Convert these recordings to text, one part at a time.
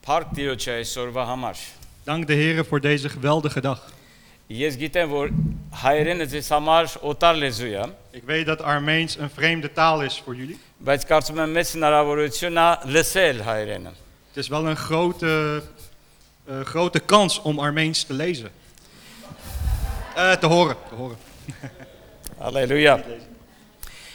Park Dioche is Hamar. Dank de heren voor deze geweldige dag. Yes, gitem voor Hairen is Samar Otarlezuja. Ik weet dat Armeens een vreemde taal is voor jullie. Bij het kaart met mensen naar Avoluciona Lesel Hairen. Het is wel een grote, uh, grote kans om Armeens te lezen. Uh, te horen, te horen. Halleluja.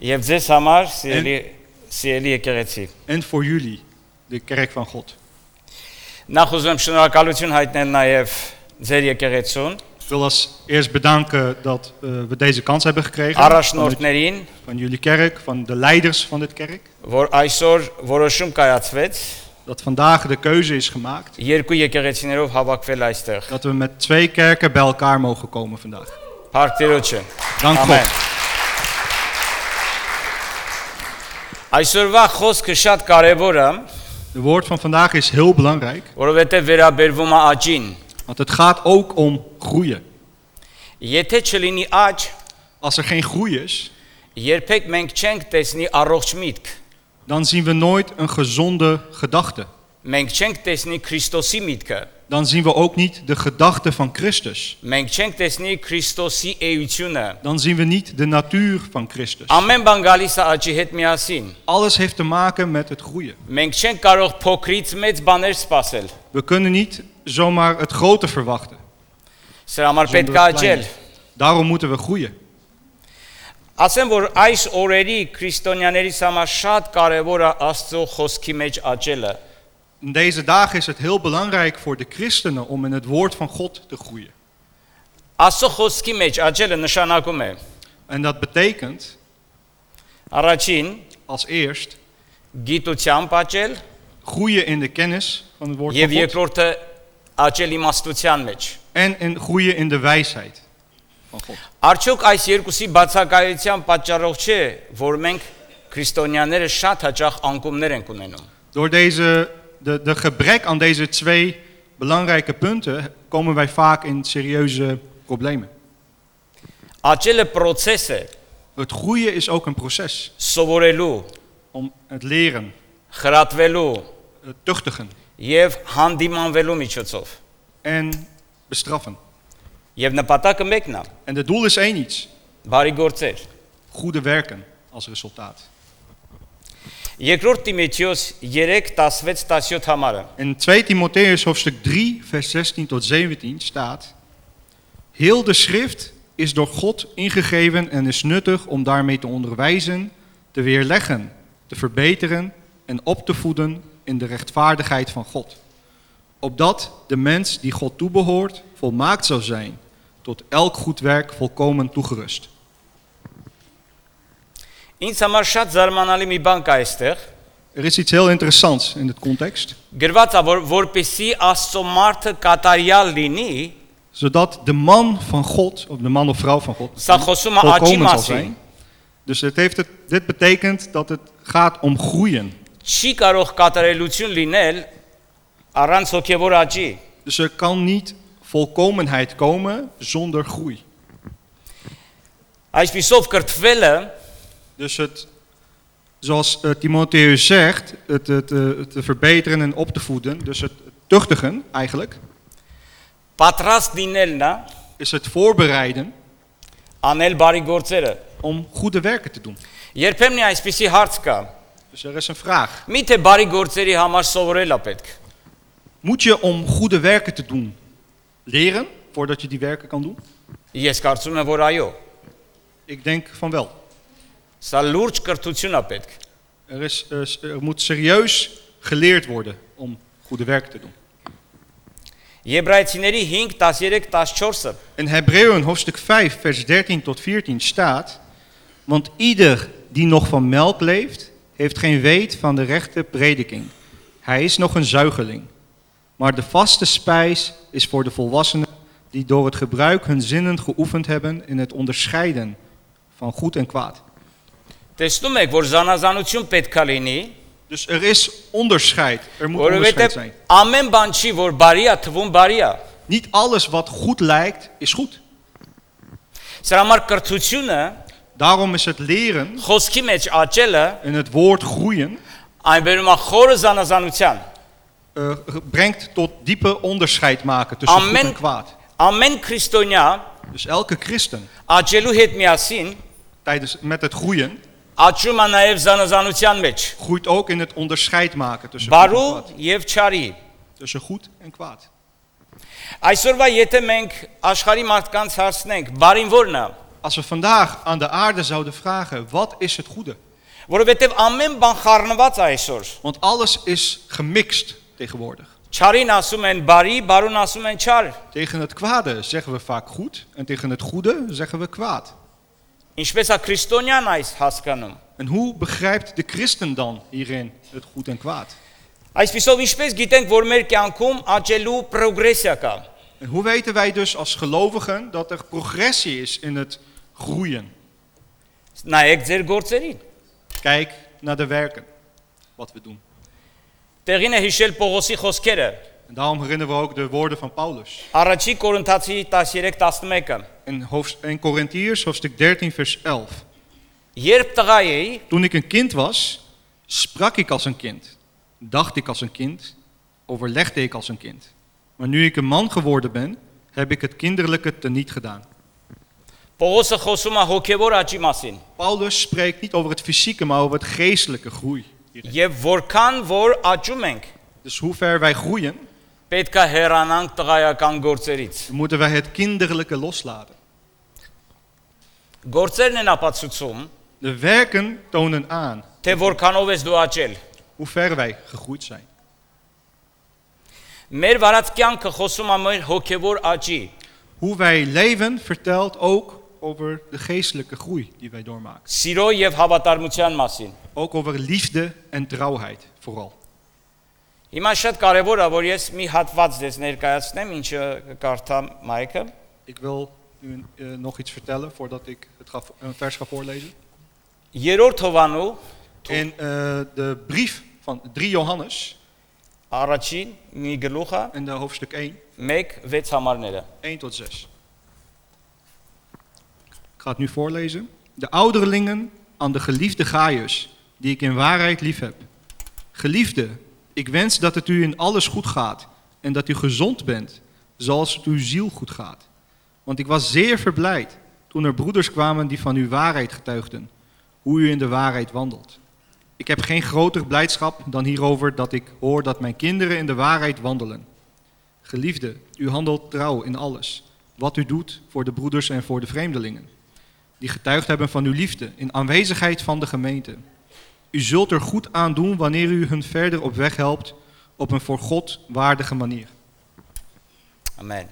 եւ ձեզ համար, սիրելի սիրելի եկեղեցի։ en voor jullie, de kerk van God. Նախ ուզում եմ շնորհակալություն հայտնել նաև ձեր եկեղեցուն, Ik wil als eerst bedanken dat eh, we deze kans hebben gekregen. Van, het- առաջնորդներին, van jullie kerk, van de leiders van dit kerk. որ այսօր որոշում կայացվեց Dat vandaag de keuze is gemaakt երկու եկեղեցիներով havakվել այստեղ։ dat we met twee kerken bij elkaar mogen komen vandaag. Փառք Տիրոջը։ Dank Amen. God. Այսօրվա խոսքը շատ կարևոր է, De woord van vandaag is heel belangrijk, որովհետև վերաբերվում է աճին։ want het gaat ook om groeien. Եթե չլինի աճ, Als er geen groei is, երբեք մենք չենք տեսնի առողջ միտք։ dan zien we nooit een gezonde gedachte. Մենք չենք տեսնի Քրիստոսի միտքը։ dan zien we ook niet de gedachten van Christus. Dan zien we niet de natuur van Christus. Alles heeft te maken met het groeien. We kunnen niet zomaar het grote verwachten. Daarom moeten we groeien In deze dagen is het heel belangrijk voor de christenen om in het woord van God te groeien. Աստծո խոսքի մեջ աճելը նշանակում է En dat betekent առաջին als eerst գիտությամբ աճել groeien in de kennis van het woord եւ van God. երկրորդը աճել իմաստության մեջ։ En in groeien in de wijsheid van God. Արդյոք այս երկուսի բացակայության պատճառով չէ, որ մենք քրիստոնյաները շատ հաճախ անկումներ ենք ունենում։ Door deze, de, de gebrek aan deze twee belangrijke punten komen wij vaak in serieuze problemen. Աճելը process է, Het groeien is ook een proces. սովորելու, Om het leren, խրատվելու het tuchtigen եւ հանդիմանվելու միջոցով։ en bestraffen. Եւ նպատակը մեկն է՝ En het doel is één iets. բարի գործեր։ Goede werken als resultaat. Երկրորդ Տիմոթեոս 3:16-17 համարը։ In 2 Timotheus hoofdstuk 3, vers 16 tot 17 staat: Heel de schrift is door God ingegeven en is nuttig om daarmee te onderwijzen, te weerleggen, te verbeteren en op te voeden in de rechtvaardigheid van God. Opdat de mens die God toebehoort volmaakt zou zijn, tot elk goed werk volkomen toegerust. Ինձ համար շատ զարմանալի մի բան կա այստեղ։ Er is iets heel interessants in dit context. Գրված է որ որպեսի Աստծո մարդը կատարյալ լինի, Zodat de man van God, of de man of vrouw van God, սա խոսում է աճի volkomen zal մասին։ zijn. Dus het heeft het, dit betekent dat het gaat om groeien. Չի կարող կատարելություն լինել առանց հոգևոր աճի։ Dus er kan niet volkomenheid komen zonder groei. Այսպիսով կրթվելը Dus het, zoals uh, Timotheus zegt, het, het, eh, het te verbeteren en op te voeden, dus het tuchtigen eigenlijk, պատրաստ լինելն է is het voorbereiden անել բարի գործերը։ om goede werken te doen. Երբեմն է այսպիսի հարց կա. Dus er is een vraag. Միթե բարի գործերի համար սովորել է պետք։ Moet je om goede werken te doen leren voordat je die werken kan doen? Ես կարծում եմ, որ այո։ Ik denk van wel. Սա լուրջ կրթություն է պետք։ Er, is, eh, s- er moet serieus geleerd worden om goede werken te doen. Եբրայեցիների 5 13 14-ը In Hebreeën hoofdstuk 5 vers 13 tot 14 staat... Want ieder die nog van melk leeft, heeft geen weet van de rechte prediking. Hij is nog een zuigeling. Maar de vaste spijs is voor de volwassenen die door het gebruik hun zinnen geoefend hebben in het onderscheiden van goed en kwaad. Տեսնում եք, որ զանազանություն պետք է լինի, Dus er is onderscheid. Er moet onderscheid որովհետև zijn. ամեն բան չի, որ բարի է, թվում բարի է։ Niet alles wat goed lijkt, is goed. Սրա համար կրթությունը, Daarom is het leren խոսքի մեջ աճելը, en het woord groeien այն բերում է խորը զանազանության։ eh, brengt tot diepe onderscheid maken tussen goed Amen. en kwaad. Ամեն քրիստոնյա Dus elke christen աճելու հետ միասին tijdens, met het groeien աճում է նաև զանազանության մեջ։ groeit ook in het onderscheid maken tussen goed en Բարու kwaad. եւ չարի։ Tussen goed en kwaad. Այսօրվա եթե մենք աշխարհի մարդկանց հարցնենք, բարին ո՞րն է, Als we vandaag aan de aarde zouden vragen, wat is het goede? որովհետեւ ամեն բան խառնված է այսօր։ Want alles is gemixt tegenwoordig. Չարին ասում են բարի, բարուն ասում են չար։ Tegen het kwade zeggen we vaak goed en tegen het goede zeggen we kwaad. Ինչպես է քրիստոնյան այս հասկանում։ En hoe begrijpt de christen dan hierin het goed en kwaad? Այսպեսով ինչպես գիտենք, որ մեր կյանքում աճելու պրոգրեսիա կա։ En hoe weten wij dus als gelovigen dat er progressie is in het groeien? Նայեք ձեր գործերին։ Kijk naar de werken, wat we doen. Տեղին է հիշել Պողոսի խոսքերը։ En daarom herinneren we ook de woorden van Paulus. Առաջի Կորինթացի 13-11-ը։ In, hoofd, in Corinthiërs, hoofdstuk 13, vers 11. Երբ տղա էի, Toen ik een kind was, sprak ik als een kind. Dacht ik als een kind, overlegde ik als een kind. Maar nu ik een man geworden ben, heb ik het kinderlijke teniet gedaan. Պողոսը խոսում է հոգևոր աճի մասին։ Paulus spreekt niet over het fysieke, maar over het geestelijke groei. hierin. Եվ որքան որ աճում ենք, Dus hoe ver wij groeien, պետք է հեռանանք տղայական գործերից։ moeten wij het kinderlijke loslaten. Գործերն են ապացուցում, De werken tonen aan թե որքանով ես դու աճել։ hoe ver wij gegroeid zijn. Մեր վարած կյանքը խոսում է մեր հոգևոր աճի։ Hoe wij leven vertelt ook over de geestelijke groei die wij doormaken. Սիրո եւ հավատարմության մասին։ Ook over liefde en trouwheid vooral. Հիմա շատ կարևոր է, որ ես մի հատված ներկայացնեմ, ինչը կարդա Մայքը. Ik wil u nog iets vertellen voordat ik het ga, een vers ga voorlezen. Երրորդ Հովանու in uh, de brief van 3 Johannes. Առաջին մի գլուխը in de hoofdstuk 1. 1-6 համարները. 1 tot 6. Ik ga het nu voorlezen. De ouderlingen aan de geliefde Gaius, die ik in waarheid lief heb. Geliefde ik wens dat het u in alles goed gaat en dat u gezond bent, zoals het uw ziel goed gaat. Want ik was zeer verblijd toen er broeders kwamen die van uw waarheid getuigden, hoe u in de waarheid wandelt. Ik heb geen groter blijdschap dan hierover dat ik hoor dat mijn kinderen in de waarheid wandelen. Geliefde, u handelt trouw in alles, wat u doet voor de broeders en voor de vreemdelingen, die getuigd hebben van uw liefde in aanwezigheid van de gemeente. U zult er goed aan doen wanneer u hun verder op weg helpt op een voor God waardige manier. Ամեն։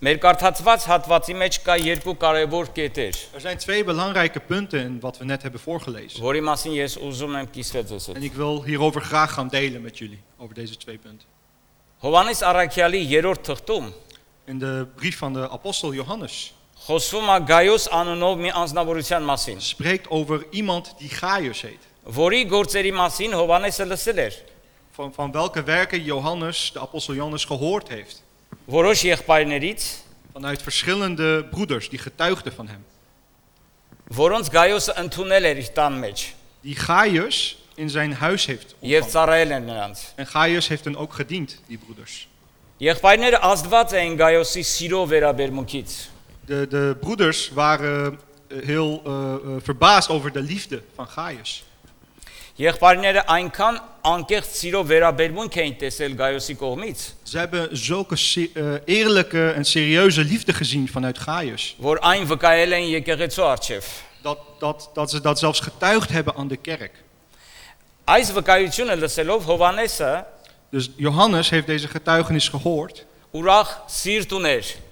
Մեր կարդացված հատվածի մեջ կա երկու կարևոր կետեր, Er zijn twee belangrijke punten in wat we net hebben voorgelezen. որի մասին ես ուզում եմ կիսվել ձեզ հետ։ En ik wil hierover graag gaan delen met jullie, over deze twee punten. Հովանես Արաքյալի երրորդ թղթում In de brief van de apostel Johannes խոսվում է Գայոս անունով մի անznավորության մասին, spreekt over iemand die Gaius heet. որի գործերի մասին Հովանեսը լսել էր։ Van, van welke werken Johannes, de apostel Johannes, gehoord heeft. Որոշ եղբայրներից, Vanuit verschillende broeders die getuigden van hem. որոնց Գայոսը ընդունել էր իր տան մեջ Die Gaius in zijn huis heeft եւ ontvangen. ծառայել են նրանց։ En Gaius heeft hen ook gediend, die broeders. Եղբայրները ազդված էին Գայոսի սիրո վերաբերմունքից։ De, de broeders waren eh, heel eh, eh, verbaasd over de liefde van Gaius. Եղբայրները այնքան անկեղծ սիրո վերաբերմունք էին տեսել Գայոսի կողմից, Ze hebben zulke se- eh, eerlijke en serieuze liefde gezien vanuit Gaius. որ այն վկայել են եկեղեցու արչև։ Dat, dat, dat ze dat zelfs getuigd hebben aan de kerk. Այս վկայությունը լսելով Հովանեսը Dus Johannes heeft deze getuigenis gehoord. ուրախ սիրտ ուներ։ Hij had-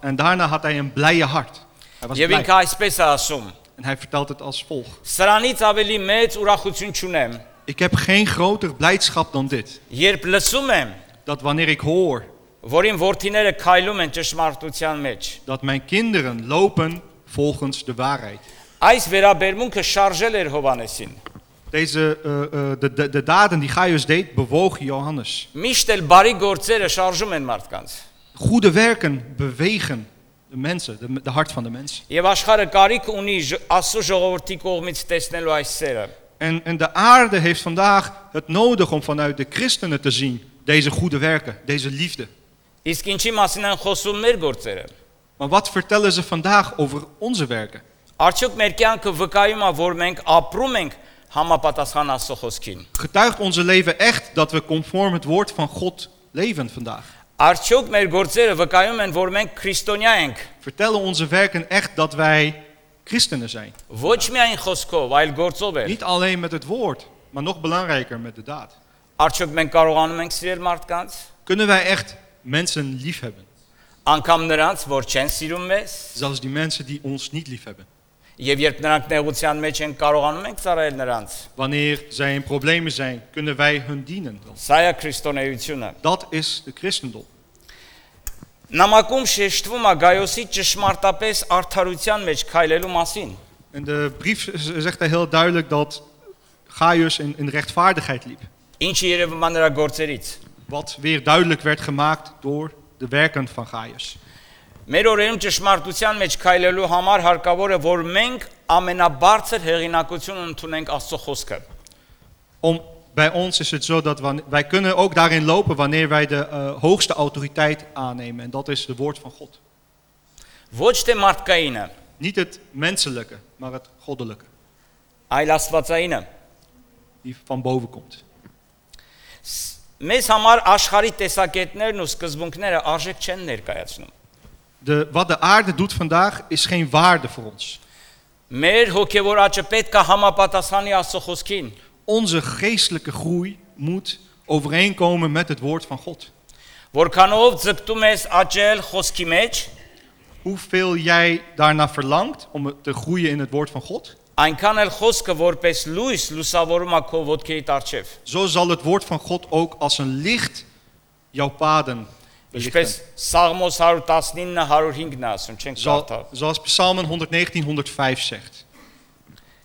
En daarna had hij een blije hart. Hij was Եվ blij. ինքը այսպես է ասում. En hij vertelt het als volgt. Սրանից ավելի մեծ ուրախություն չունեմ, Ik heb geen groter blijdschap dan dit. երբ լսում եմ, Dat wanneer ik hoor որ իմ որդիները քայլում են ճշմարտության մեջ։ dat mijn kinderen lopen volgens de waarheid. Այս վերաբերմունքը շարժել էր Հովանեսին։ Deze, eh, eh, de, de, de daden die Gaius deed, bewogen Johannes. Միշտ էլ բարի գործերը շարժում են մարդկանց։ Goede werken bewegen de mensen, de, de hart van de mens. Եվ աշխարհը կարիք ունի ժ- Աստծո ժողովրդի կողմից տեսնելու այս սերը։ En, en de aarde heeft vandaag het nodig om vanuit de christenen te zien deze goede werken, deze liefde. Իսկ ինչի մասին են խոսում մեր գործերը։ Maar wat vertellen ze vandaag over onze werken? Արդյոք մեր կյանքը վկայում է, որ մենք ապրում ենք համապատասխան Աստծո խոսքին։ Getuigt onze leven echt dat we conform het woord van God leven vandaag? Արդյոք մեր գործերը վկայում են, որ մենք քրիստոնյա ենք։ Vertellen onze werken echt dat wij christenen zijn? Ոչ միայն խոսքով, այլ գործով էլ։ Niet alleen met het woord, maar nog belangrijker met de daad. Արդյոք մենք կարողանում ենք սիրել մարդկանց, Kunnen wij echt mensen liefhebben? անկամ նրանց, որ չեն սիրում մեզ, Zelfs die mensen die ons niet liefhebben. եւ երբ նրանք նեղության մեջ են, կարողանում ենք ծառայել նրանց։ Wanneer zij in problemen zijn, kunnen wij hun dienen. dan. Սա է քրիստոնեությունը։ Dat is de christendom. Նամակում շեշտվում է Գայոսի ճշմարտապես արդարության մեջ քայլելու մասին։ In de brief z- zegt hij heel duidelijk dat Gaius in, in rechtvaardigheid liep. Ինչը երևում է նրա գործերից։ Wat weer duidelijk werd gemaakt door de werken van Gaius. Մեր օրերում ճշմարտության մեջ քայլելու համար հարկավոր է, որ մենք ամենաբարձր հեղինակություն ընդունենք Աստծո խոսքը։ Om, bij ons is het zo dat wan- wij kunnen ook daarin lopen wanneer wij de eh, hoogste autoriteit aannemen. En dat is het woord van God. Ոչ թե մարդկայինը, Niet het menselijke, maar het goddelijke. այլ Աստվածայինը։ Die van boven komt. Մեզ համար աշխարհի տեսակետներն ու սկզբունքները արժեք չեն ներկայացնում։ De, wat de aarde doet vandaag is geen waarde voor ons. Մեր հոգևոր աճը պետք է համապատասխանի Աստծո խոսքին։ Onze geestelijke groei moet overeenkomen met het woord van God. Որքանով ձգտում ես աճել խոսքի մեջ, Hoeveel jij daarna verlangt om te groeien in het woord van God, այնքան էլ խոսքը որպես լույս լուսավորում է քո ոտքերի տարչև։ zo zal het woord van God ook als een licht jouw paden Ինչպես belichten. Սաղմոս 119 105-ն ասում, չենք Zo- կարդա։ zoals Psalmen 119, 105 zegt.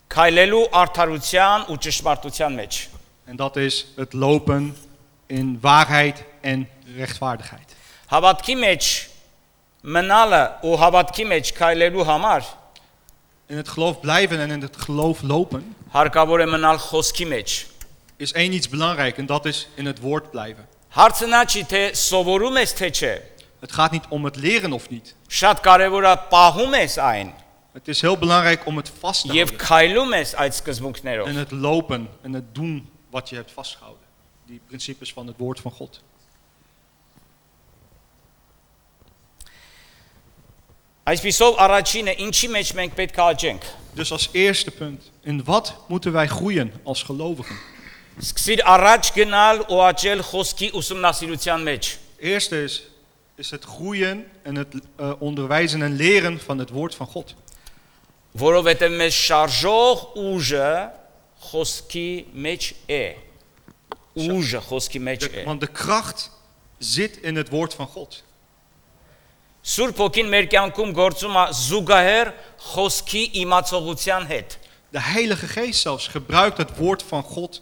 Քայլելու արդարության ու ճշմարտության մեջ։ En dat is het lopen in waarheid en rechtvaardigheid. Հավատքի մեջ մնալը ու հավատքի մեջ քայլելու համար In het geloof blijven en in het geloof lopen հարկավոր է մնալ խոսքի մեջ։ is één iets belangrijk en dat is in het woord blijven. Հարցը նա չի թե սովորում ես թե չէ։ Het gaat niet om het leren of niet. Շատ կարևոր է պահում ես այն Het is heel belangrijk om het vast te եւ houden. քայլում ես այդ սկզբունքներով։ En het lopen en het doen wat je hebt vastgehouden. Die principes van het woord van God. Այսպիսով առաջինը ինչի մեջ մենք պետք է աճենք։ Dus als eerste punt, in wat moeten wij groeien als gelovigen? Սկսիր առաջ գնալ ու աճել խոսքի ուսումնասիրության մեջ։ Eerste is, is het groeien en het eh, onderwijzen en leren van het woord van God. Որովհետև մեզ շարժող ուժը խոսքի մեջ է։ Ուժը խոսքի մեջ De- է։ want de kracht zit in het woord van God. Սուրբ ոգին մեր կյանքում գործում է զուգահեռ խոսքի իմացողության հետ։ De Heilige Geest zelfs gebruikt het woord van God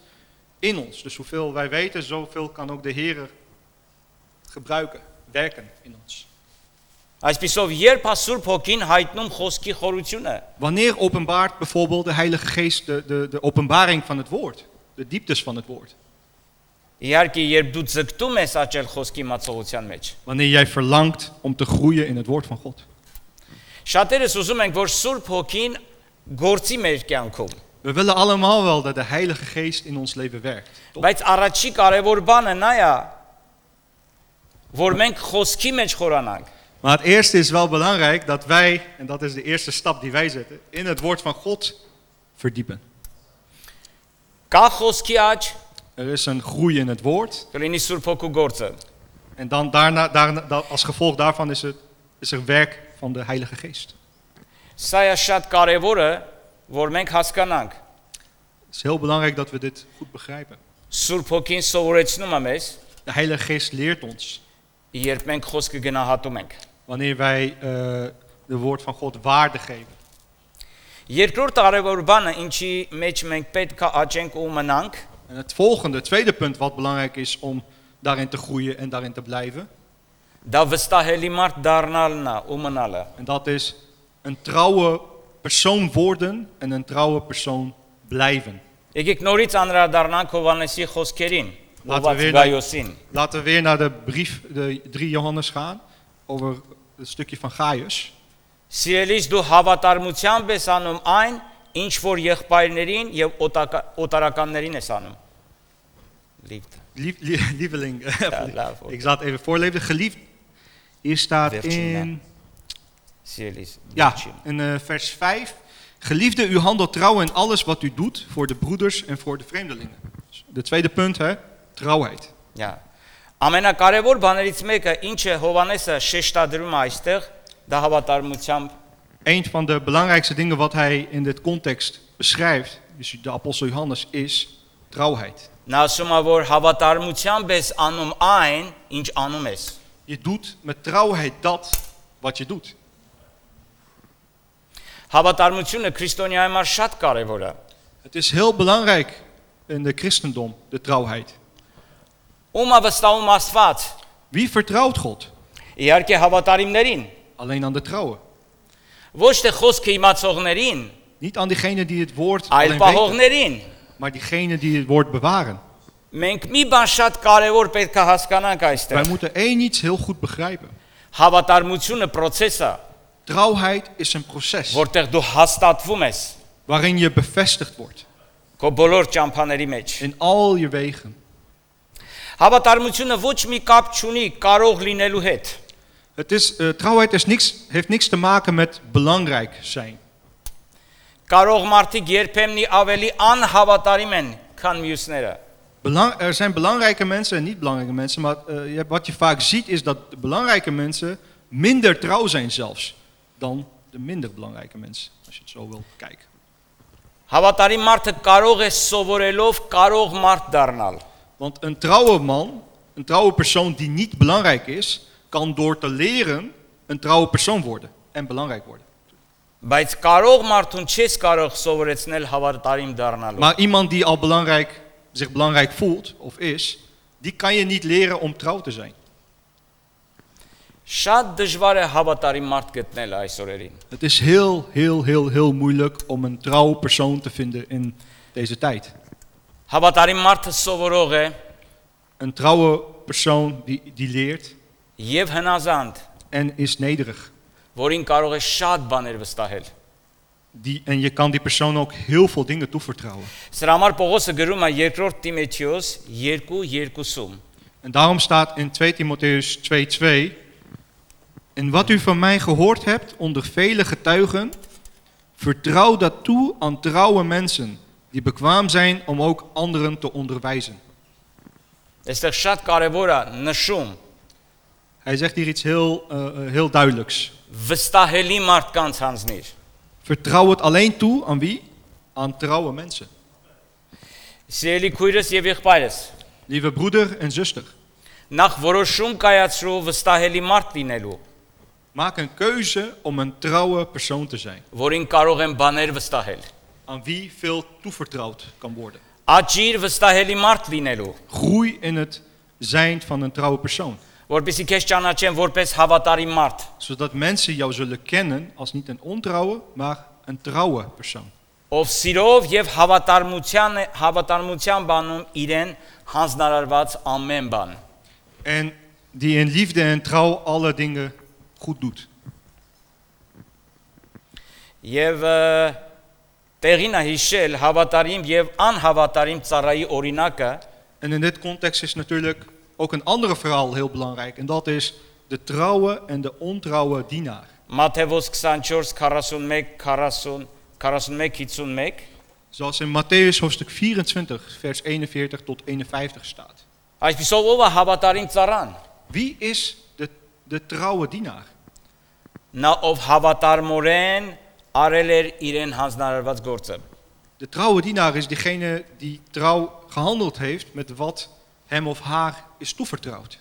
in ons. Dus hoeveel wij weten, zoveel kan ook de Heer gebruiken, werken in ons. Այսպիսով երբ է Սուրբ ոգին հայտնում խոսքի խորությունը, Wanneer openbaart bijvoorbeeld de Heilige Geest de, de, de openbaring van het woord, de dieptes van het woord. իհարկե երբ դու ձգտում ես աճել խոսքի իմացողության մեջ։ Wanneer jij verlangt om te groeien in het woord van God. Շատերս ուզում ենք, որ Սուրբ ոգին գործի մեր կյանքում, We willen allemaal wel dat de Heilige Geest in ons leven werkt. toch? բայց առաջի կարևոր բանը նա է, որ մենք խոսքի մեջ խորանանք։ Maar het eerste is wel belangrijk dat wij, en dat is de eerste stap die wij zetten, in het woord van God verdiepen. Կա խոսքի աճ, Er is een groei in het woord. կլինի Սուրբ ոգու գործը։ En dan daarna, daarna, da- als gevolg daarvan is, het, is er werk van de Heilige Geest. Սա է շատ կարևորը, որ մենք հասկանանք Het is heel belangrijk dat we dit goed begrijpen. Սուրբ Հոգին սովորեցնում է մեզ, De Heilige Geest leert ons երբ մենք խոսքը գնահատում ենք։ wanneer wij eh de woord van God waarde geven. Երկրորդ կարևոր բանը, ինչի մեջ մենք պետք է աճենք ու մնանք, En het volgende, het tweede punt wat belangrijk is om daarin te groeien en daarin te blijven. դա վստահելի մարդ դառնալն է ու մնալը։ En dat is een trouwe persoon worden en een trouwe persoon blijven. Եկեք նորից անդրադառնանք Հովանեսի խոսքերին, Laten we Հովանես weer naar- Գայոսին։ Laten we weer naar de brief, de 3 Johannes gaan, over het stukje van Gaius. Սիրելիս դու հավատարմությամբ ես անում այն, ինչ որ եղբայրներին եւ օտակա- օտարականներին ես անում։ Liefde. Lief, lie- lieveling, love. ik zal het even voorlezen. Geliefd, hier staat Virginia. in, Սիրելիս։ ja, վերջին։ in eh, vers 5. Geliefde, u handelt trouw in alles wat u doet voor de broeders en voor de vreemdelingen. Dus De tweede punt, hè, trouwheid. Յա։ Ամենակարևոր բաներից մեկը, ինչը Հովանեսը շեշտադրում է այստեղ, դա հավատարմությամբ Een van de belangrijkste dingen wat hij in dit context beschrijft, dus de apostel Johannes, is trouwheid. նա ասում է, որ հավատարմությամբ ես անում այն, ինչ անում ես։ Je doet met trouwheid dat wat je doet. Հավատարմությունը քրիստոնյայի համար շատ կարևոր է։ Het is heel belangrijk in de christendom, de trouwheid. Ում է վստահում Աստված։ Wie vertrouwt God? Իհարկե հավատարիմներին, Alleen aan de trouwen. ոչ թե խոսքը իմացողներին, Niet aan diegenen die het woord այլ alleen weten, պահողներին։ maar diegenen die het woord bewaren. Մենք մի բան շատ կարևոր պետք է հասկանանք Wij այստեղ։ moeten één iets heel goed begrijpen. Հավատարմությունը process է, Trouwheid is een proces որտեղ դու հաստատվում ես waarin je bevestigd wordt քո բոլոր ճամփաների մեջ։ in al je wegen. Հավատարմությունը ոչ մի կապ չունի կարող լինելու հետ։ Het is, eh, trouwheid is niks, heeft niks te maken met belangrijk zijn. Կարող մարդիկ երբեմնի ավելի անհավատարիմ են, քան մյուսները։ Belang, er zijn belangrijke mensen en niet belangrijke mensen, maar eh, je hebt- wat je vaak ziet is dat de belangrijke mensen minder trouw zijn zelfs dan de minder belangrijke mensen, als je het zo wil kijken. Հավատարիմ մարդը կարող է սովորելով կարող մարդ դառնալ։ Want een trouwe man, een trouwe persoon die niet belangrijk is, kan door te leren een trouwe persoon worden en belangrijk worden. Բայց կարող մարդուն չես կարող սովորեցնել հավատարիմ դառնալու։ Maar iemand die al belangrijk, zich belangrijk voelt of is, die kan je niet leren om trouw te zijn. Շատ դժվար է հավատարիմ մարդ գտնել այս օրերին։ Het is heel, heel, heel, heel moeilijk om een trouwe persoon te vinden in deze tijd. Հավատարիմ մարդը սովորող է Een trouwe persoon die, die leert եւ հնազանդ, en is nederig. որին կարող է շատ բաներ վստահել։ Die, en je kan die persoon ook heel veel dingen toevertrouwen. Սրա համար Պողոսը գրում է 2 Տիմոթեոս 2:2-ում. En daarom staat in 2 Timotheus 2:2 En wat u van mij gehoord hebt onder vele getuigen, vertrouw dat toe aan trouwe mensen die bekwaam zijn om ook anderen te onderwijzen. Այստեղ շատ կարևոր է նշում Hij zegt hier iets heel, eh, eh, heel duidelijks. վստահելի մարդկանց հանձնիր։ Vertrouw het alleen toe aan wie? Aan trouwe mensen. Սիրելի քույրս եւ եղբայրս, Lieve broeder en zuster, նախ որոշում կայացրու վստահելի մարդ լինելու, maak een keuze om een trouwe persoon te zijn. որին կարող են բաներ վստահել։ Aan wie veel toevertrouwd kan worden. Աճիր վստահելի մարդ լինելու, Groei in het zijn van een trouwe persoon. որpեսզի քեզ ճանաչեն որպես հավատարիմ մարդ։ Zodat mensen jou zullen kennen als niet een ontrouwe, maar een trouwe persoon. ով սիրով եւ հավատարմության հավատարմության բանում իրեն հանձնարարված ամեն բան։ En die in liefde en trouw alle dingen goed doet. Եվ ը, տեղին է հիշել հավատարիմ եւ անհավատարիմ ծառայի օրինակը, En in dit context is natuurlijk ook een andere verhaal heel belangrijk. En dat is de trouwe en de ontrouwe dienaar. Մատթեոս 24 41 40 41-51 Zoals in Matthäus hoofdstuk 24, vers 41 tot 51 staat. Այսպիսով ով է հավատարիմ ծառան։ Wie is de, de trouwe dienaar? Նա ով հավատարմորեն արել էր իրեն հանձնարարված գործը։ De trouwe dienaar is degene die trouw gehandeld heeft met wat hem of haar is toevertrouwd.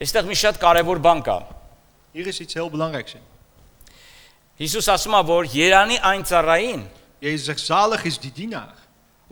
Այստեղ մի շատ կարևոր բան կա։ Hier is iets heel belangrijks in. Հիսուս ասում է, որ Երանի այն ծառային, Jezus zegt, zalig is die dienaar.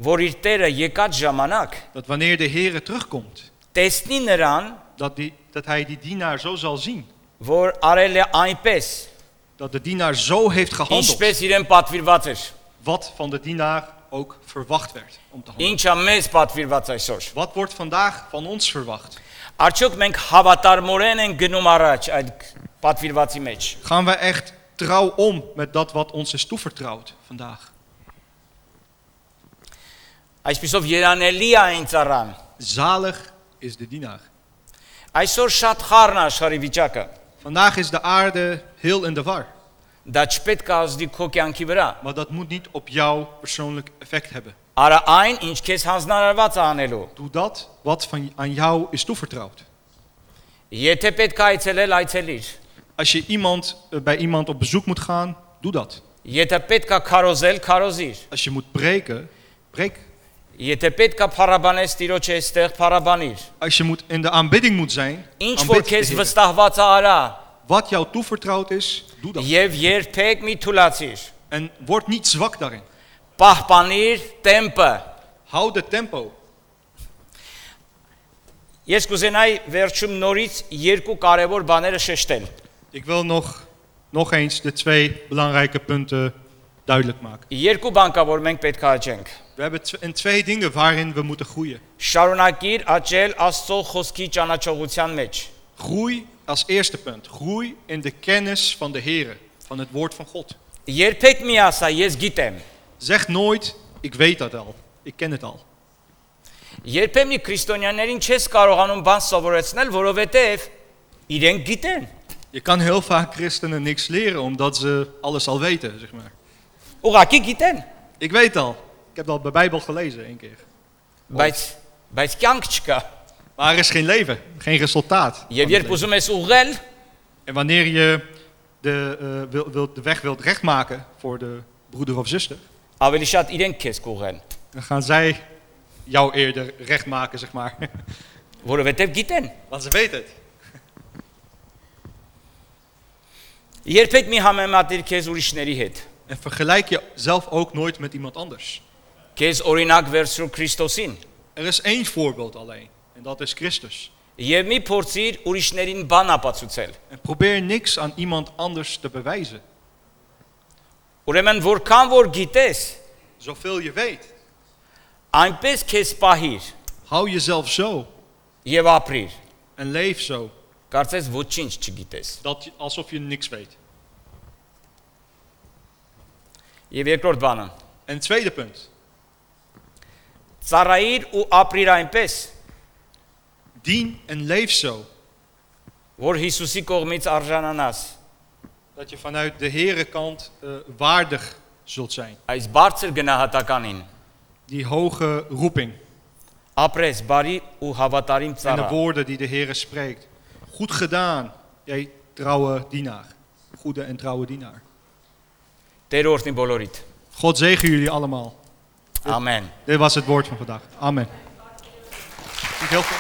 որ իր Տերը եկած ժամանակ Dat wanneer de Heer terugkomt, տեսնի նրան, dat, die, dat hij die dienaar zo zal zien. որ արել է այնպես, Dat de dienaar zo heeft gehandeld. ինչպես իրեն պատվիրված էր։ Wat van de dienaar ook verwacht werd om te handelen. Ինչա մեզ պատվիրված այսօր։ Wat wordt vandaag van ons verwacht? Արդյոք մենք հավատարմորեն ենք գնում առաջ այդ պատվիրվածի մեջ։ Gaan we echt trouw om met dat wat ons is toevertrouwd vandaag? Այսպիսով երանելի է այն ծառան։ Zalig is de dienaar. Այսօր շատ խառն է աշխարհի վիճակը։ Vandaag is de aarde heel in de war. Դա չպետք է ազդի քո կյանքի վրա։ Maar dat moet niet op jou persoonlijk effect hebben. Արա այն, ինչ քեզ հանձնարարված է անելու։ Doe dat wat van, aan jou is toevertrouwd. Եթե պետք է այցելել, այցելիր։ Als je iemand, eh, bij iemand op bezoek moet gaan, doe dat. Եթե պետք է քարոզել, քարոզիր։ Als je moet preken, preek. Եթե պետք է փառաբանես Տիրոջ այստեղ, փառաբանիր։ Als je moet in de aanbidding moet zijn, Ինչ որ aanbid de քեզ Heer. վստահված է արա, wat jou toevertrouwd is, doe dat. եւ երբեք մի թուլացիր։ En word niet zwak daarin. Պահպանիր տեմպը։ Hou de tempo. Ես կուզենայի վերջում նորից երկու կարևոր բաները շեշտել։ Ik wil nog, nog eens de twee belangrijke punten duidelijk maken. Երկու բան կա, որ մենք պետք է աճենք։ We hebben tw- en twee dingen waarin we moeten groeien. Շարունակիր աճել Աստծո խոսքի ճանաչողության մեջ։ Groei als eerste punt. Groei in de kennis van de Heer, van het woord van God. Երբեք մի ասա, ես գիտեմ։ Zeg nooit, ik weet dat al. Ik ken het al. Երբեք մի քրիստոնյաներին չես կարողանում բան սովորեցնել, որովհետև իրենք գիտեն։ Je kan heel vaak christenen niks leren omdat ze alles al weten, zeg maar. Ուղղակի գիտեն, Ik weet al. Ik heb dat bij Bijbel gelezen één keer. բայց բայց կյանք չկա։ Maar er is geen leven, geen resultaat. van Եվ het երբ leven. ուզում ես ուղղել, En wanneer je de, eh, wil, wil, de weg wilt rechtmaken voor de broeder of zuster, ավելի շատ իրենք քեզ կուղեն, dan gaan zij jou eerder rechtmaken, zeg maar. որովհետև գիտեն։ Want ze weten het. Երբեք մի համեմատիր քեզ ուրիշների հետ։ En vergelijk jezelf ook nooit met iemand anders. Քեզ օրինակ վերցրու Քրիստոսին։ Er is één voorbeeld alleen. En dat is Christus. Եվ մի փորձիր ուրիշներին բան ապացուցել։ En probeer niks aan iemand anders te bewijzen. Ուրեմն որքան որ գիտես, Zoveel je weet. այնպես քեզ պահիր Hou jezelf zo. եւ ապրիր։ En leef zo. Կարծես ոչինչ չգիտես։ Dat, je- alsof je niks weet. Je weer kort. En tweede punt. Tsarair u aprira in. Dien en leef zo. Word Jezus met arjananas. Dat je vanuit de Herenkant uh, eh, waardig zult zijn. Hij is barzer genahatakan Die hoge roeping. Apres bari u havatarim tsara. En de woorden die de Here spreekt. Goed gedaan, jij trouwe dienaar. Goede en trouwe dienaar. In Bolorit. God zegen jullie allemaal. Amen. Dit, was het woord van vandaag. Amen. Heel veel.